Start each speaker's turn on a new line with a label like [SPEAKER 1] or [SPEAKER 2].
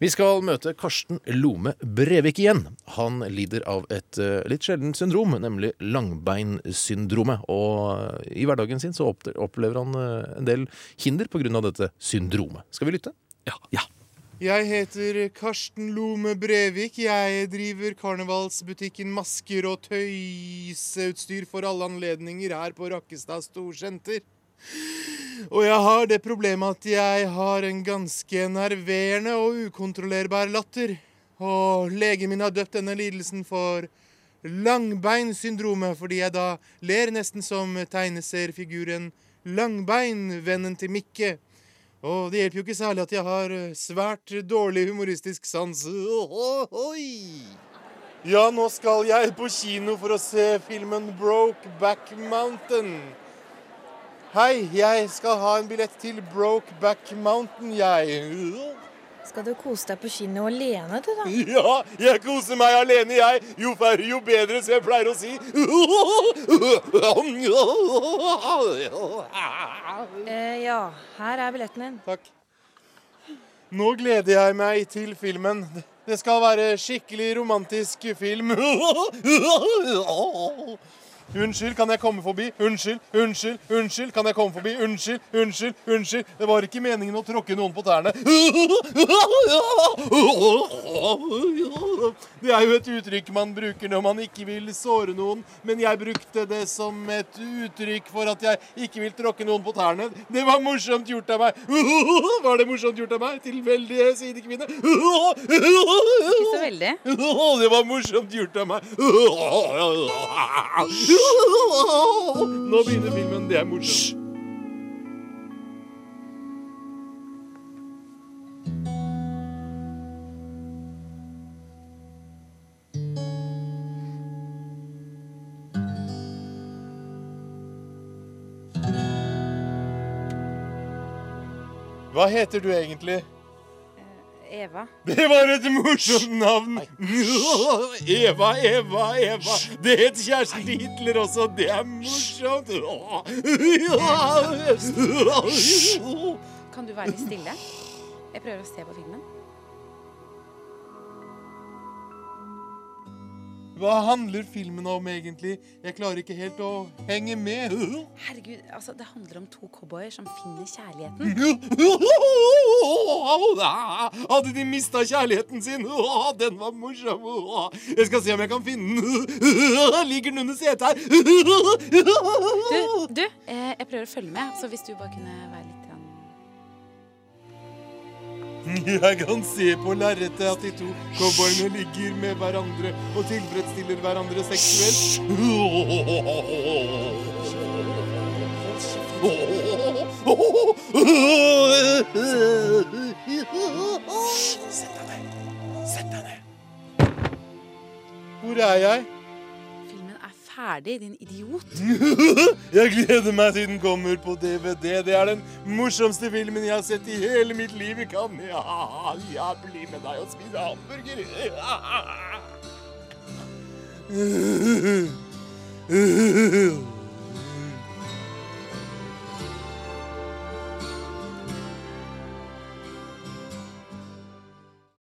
[SPEAKER 1] Vi skal møte Karsten Lome Brevik igjen. Han lider av et eh, litt sjeldent syndrom, nemlig langbeinsyndromet. Og i hverdagen sin så opplever han eh, en del hinder pga. dette syndromet. Skal vi lytte?
[SPEAKER 2] Ja.
[SPEAKER 1] ja.
[SPEAKER 3] Jeg heter Karsten Lome Brevik. Jeg driver karnevalsbutikken Masker og tøyseutstyr for alle anledninger her på Rakkestad Storsenter. Og jeg har det problemet at jeg har en ganske nerverende og ukontrollerbar latter. Og legen min har døpt denne lidelsen for langbeinsyndromet, fordi jeg da ler nesten som tegneserfiguren Langbein, vennen til Mikke. Og det hjelper jo ikke særlig at jeg har eh, svært dårlig humoristisk sans. Oi! Ja, nå skal jeg på kino for å se filmen Brokeback Mountain. Hei, jeg skal ha en billett til Brokeback Mountain, jeg.
[SPEAKER 4] Skal du kose deg på kino alene, du, da?
[SPEAKER 3] Ja, jeg koser meg alene, jeg. Jo færre, jo bedre, som jeg pleier å si.
[SPEAKER 4] Eh, ja, her er billetten din.
[SPEAKER 3] Takk. Nå gleder jeg meg til filmen. Det skal være skikkelig romantisk film. Unnskyld, kan jeg komme forbi? Unnskyld, unnskyld, unnskyld. Kan jeg komme forbi? Unnskyld, unnskyld, unnskyld. Det var ikke meningen å tråkke noen på tærne. Det er jo et uttrykk man bruker når man ikke vil såre noen, men jeg brukte det som et uttrykk for at jeg ikke vil tråkke noen på tærne. Det var morsomt gjort av meg. Var det morsomt gjort av meg? Tilfeldige sidekvinne.
[SPEAKER 4] Ikke så veldig.
[SPEAKER 3] Det var morsomt gjort av meg. Nå begynner filmen. Det er morsomt. Hva heter du egentlig?
[SPEAKER 4] Eva.
[SPEAKER 3] Det var et morsomt navn! Eva, Eva, Eva. Det het kjæresten til Hitler også. Det er morsomt.
[SPEAKER 4] Kan du være litt stille? Jeg prøver å se på filmen.
[SPEAKER 3] Hva handler filmen om egentlig? Jeg klarer ikke helt å henge med.
[SPEAKER 4] Herregud, altså, det handler om to cowboyer som finner kjærligheten.
[SPEAKER 3] Hadde de mista kjærligheten sin? Den var morsom. Jeg skal se om jeg kan finne den. Ligger den under setet her?
[SPEAKER 4] Du, du, eh, jeg prøver å følge med, så hvis du bare kunne være litt.
[SPEAKER 3] Jeg kan se på lerretet at de to cowboyene ligger med hverandre og tilfredsstiller hverandre seksuelt. Sett deg ned. Sett deg ned. Hvor er jeg?
[SPEAKER 4] Filmen er ferdig, din idiot.
[SPEAKER 3] Jeg gleder meg til den kommer på DVD. Det er den morsomste filmen jeg har sett i hele mitt liv. Kan ja, ja, bli med deg og spise hamburger.